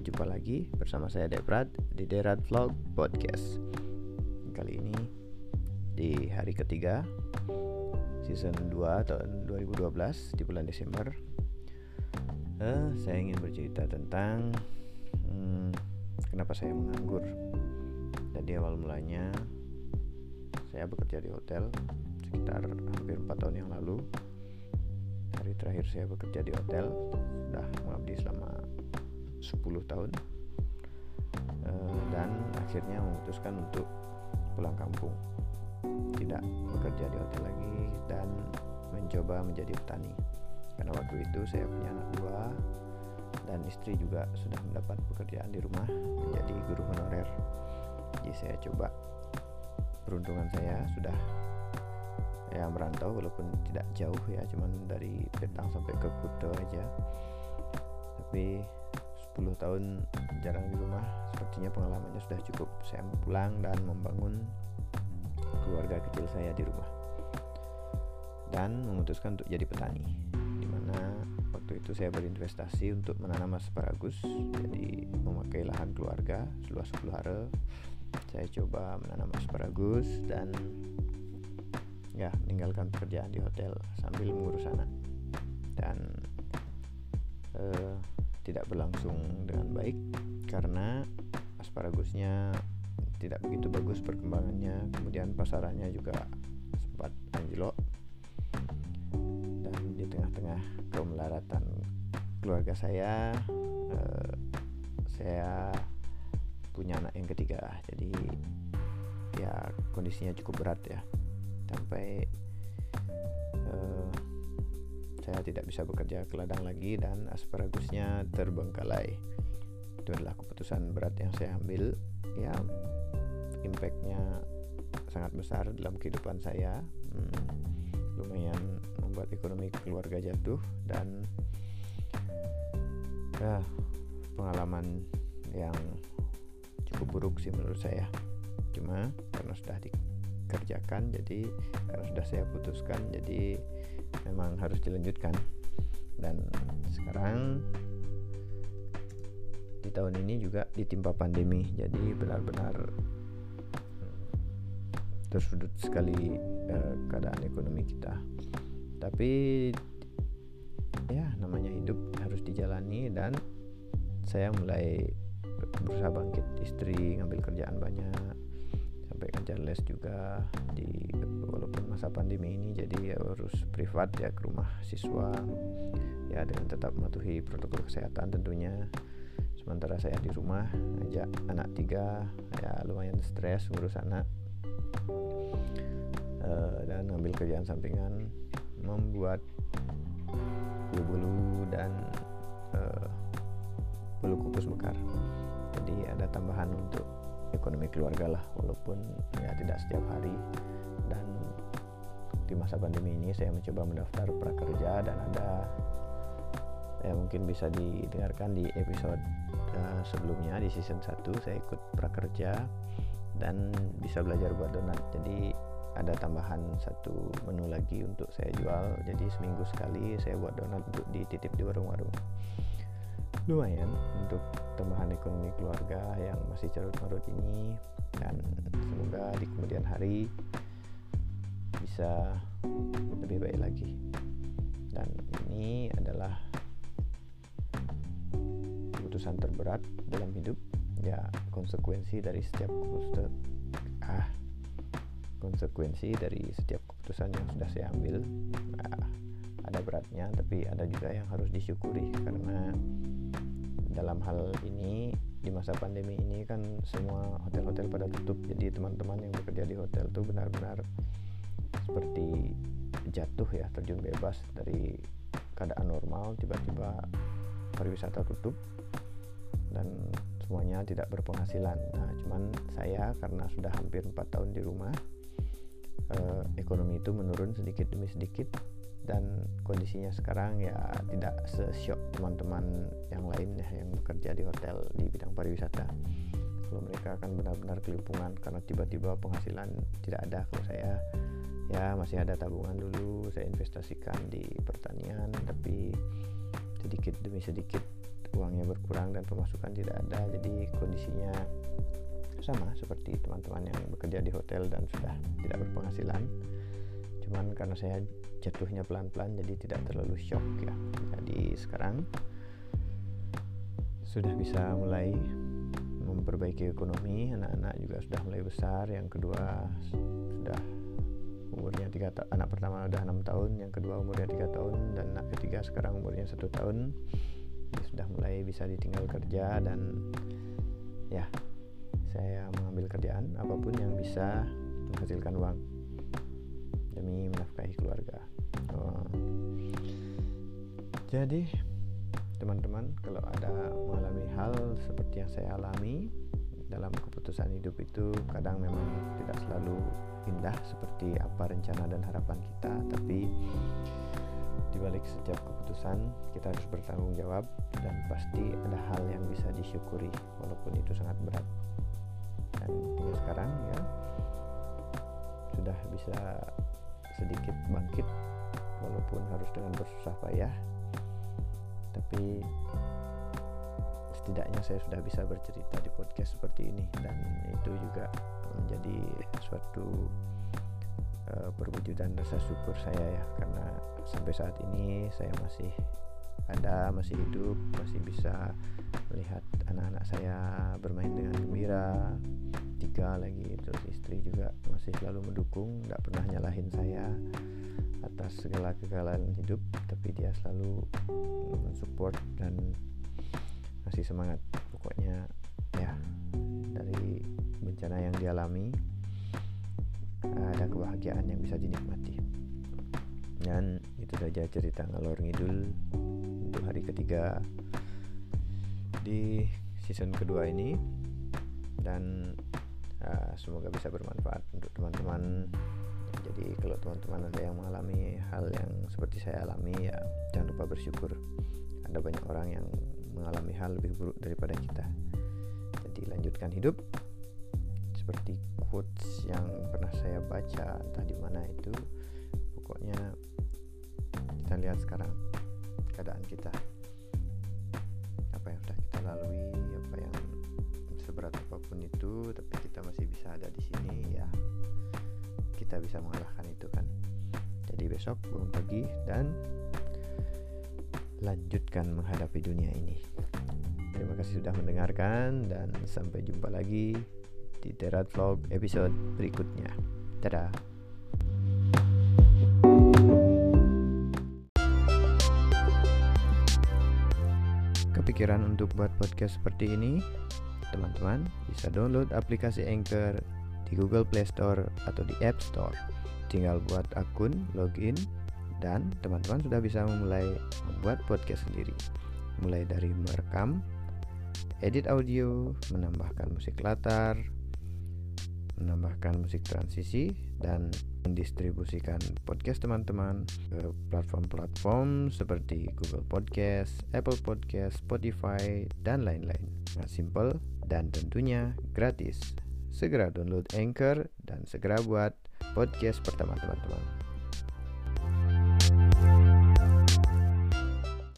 berjumpa lagi bersama saya Deprat di Derat Vlog Podcast. Kali ini di hari ketiga season 2 tahun 2012 di bulan Desember. Uh, saya ingin bercerita tentang hmm, kenapa saya menganggur. Jadi awal mulanya saya bekerja di hotel sekitar hampir 4 tahun yang lalu hari terakhir saya bekerja di hotel sudah mengabdi selama 10 tahun. Uh, dan akhirnya memutuskan untuk pulang kampung. Tidak bekerja di hotel lagi dan mencoba menjadi petani. Karena waktu itu saya punya anak dua dan istri juga sudah mendapat pekerjaan di rumah menjadi guru honorer. Jadi saya coba. Peruntungan saya sudah ya merantau walaupun tidak jauh ya cuman dari Petang sampai ke Kuta aja. Tapi 10 tahun jarang di rumah. Sepertinya pengalamannya sudah cukup saya pulang dan membangun keluarga kecil saya di rumah. Dan memutuskan untuk jadi petani di mana waktu itu saya berinvestasi untuk menanam asparagus jadi memakai lahan keluarga seluas 10 hara. Saya coba menanam asparagus dan ya meninggalkan pekerjaan di hotel sambil mengurus anak. Dan uh, tidak berlangsung dengan baik karena asparagusnya tidak begitu bagus perkembangannya. Kemudian pasarannya juga sempat anjlok dan di tengah-tengah kemelaratan keluarga saya eh, saya punya anak yang ketiga. Jadi ya kondisinya cukup berat ya. Sampai saya tidak bisa bekerja ke ladang lagi dan asparagusnya terbengkalai. Itu adalah keputusan berat yang saya ambil. Ya impactnya sangat besar dalam kehidupan saya. Hmm, lumayan membuat ekonomi keluarga jatuh dan ya pengalaman yang cukup buruk sih menurut saya. Cuma karena sudah dikerjakan jadi karena sudah saya putuskan jadi memang harus dilanjutkan. Dan sekarang di tahun ini juga ditimpa pandemi jadi benar-benar hmm, tersudut sekali eh, keadaan ekonomi kita. Tapi ya namanya hidup harus dijalani dan saya mulai berusaha bangkit istri ngambil kerjaan banyak sampai ngajar les juga di walaupun masa pandemi ini jadi harus privat ya ke rumah siswa. Ya dengan tetap mematuhi protokol kesehatan tentunya. Sementara saya di rumah ajak anak tiga ya lumayan stres ngurus anak. Uh, dan ngambil kerjaan sampingan membuat bulu-bulu dan uh, bulu kukus mekar jadi ada tambahan untuk ekonomi keluarga lah walaupun ya tidak setiap hari. Dan di masa pandemi ini saya mencoba mendaftar prakerja dan ada ya mungkin bisa didengarkan di episode uh, sebelumnya di season 1 saya ikut prakerja dan bisa belajar buat donat. Jadi ada tambahan satu menu lagi untuk saya jual. Jadi seminggu sekali saya buat donat untuk dititip di warung-warung. Lumayan untuk tambahan ekonomi keluarga yang masih carut marut ini. Dan semoga di kemudian hari bisa lebih baik lagi. Dan ini adalah keputusan terberat dalam hidup ya konsekuensi dari setiap keputusan ah konsekuensi dari setiap keputusan yang sudah saya ambil. Nah, ada beratnya tapi ada juga yang harus disyukuri karena dalam hal ini di masa pandemi ini kan semua hotel-hotel pada tutup. Jadi teman-teman yang bekerja di hotel tuh benar-benar seperti jatuh ya terjun bebas dari keadaan normal tiba-tiba pariwisata tutup dan semuanya tidak berpenghasilan. Nah cuman saya karena sudah hampir empat tahun di rumah eh, ekonomi itu menurun sedikit demi sedikit dan kondisinya sekarang ya tidak sesyok teman-teman yang lain ya yang bekerja di hotel di bidang pariwisata. Kalau mereka akan benar-benar kelimpungan karena tiba-tiba penghasilan tidak ada kalau saya ya masih ada tabungan dulu saya investasikan di pertanian tapi sedikit demi sedikit uangnya berkurang dan pemasukan tidak ada. Jadi kondisinya sama seperti teman-teman yang bekerja di hotel dan sudah tidak berpenghasilan. Cuman karena saya jatuhnya pelan-pelan jadi tidak terlalu shock ya. Jadi sekarang sudah bisa mulai memperbaiki ekonomi. Anak-anak juga sudah mulai besar. Yang kedua sudah umurnya tiga anak pertama udah enam tahun yang kedua umurnya tiga tahun dan anak ketiga sekarang umurnya satu tahun. Dia sudah mulai bisa ditinggal kerja dan ya saya mengambil kerjaan apa pun yang bisa menghasilkan uang demi menafkahi keluarga. Oh. jadi teman-teman kalau ada mengalami hal seperti yang saya alami dalam keputusan hidup itu kadang memang tidak selalu indah seperti apa rencana dan harapan kita. Tapi di balik setiap keputusan kita harus bertanggung jawab dan pasti ada hal yang bisa disyukuri walaupun itu sangat berat. Dan hingga sekarang ya sudah bisa sedikit bangkit walaupun harus dengan bersusah payah. Tapi setidaknya saya sudah bisa bercerita di podcast seperti ini dan itu juga menjadi suatu uh, perwujudan rasa syukur saya ya. Karena sampai saat ini saya masih ada masih hidup masih bisa melihat anak-anak saya bermain dengan gembira lagi terus istri juga masih selalu mendukung tidak pernah nyalahin saya atas segala kegagalan hidup tapi dia selalu mensupport dan masih semangat. Pokoknya ya dari bencana yang dialami ada kebahagiaan yang bisa dinikmati. Dan itu saja cerita ngalor ngidul untuk hari ketiga di season kedua ini. Dan uh, semoga bisa bermanfaat untuk teman-teman. Jadi kalau teman-teman ada yang mengalami hal yang seperti saya alami ya jangan lupa bersyukur. Ada banyak orang yang mengalami hal lebih buruk daripada kita. Jadi lanjutkan hidup. Seperti quotes yang pernah saya baca entah di mana itu pokoknya kita lihat sekarang keadaan kita. Apa yang sudah kita lalui seberat apa pun itu tapi kita masih bisa ada di sini ya. Kita bisa mengalahkan itu kan. Jadi besok bangun pagi dan lanjutkan menghadapi dunia ini. Terima kasih sudah mendengarkan dan sampai jumpa lagi di Terat Vlog episode berikutnya. Dadah. Kepikiran untuk buat podcast seperti ini teman-teman bisa download aplikasi Anchor di Google Play Store atau di App Store. Tinggal buat akun, login, dan teman-teman sudah bisa memulai membuat podcast sendiri. Mulai dari merekam, edit audio, menambahkan musik latar, menambahkan musik transisi, dan mendistribusikan podcast teman-teman ke platform-platform seperti Google Podcast, Apple Podcast, Spotify, dan lain-lain. Nah, simple dan tentunya gratis. Segera download Anchor dan segera buat podcast pertama teman-teman.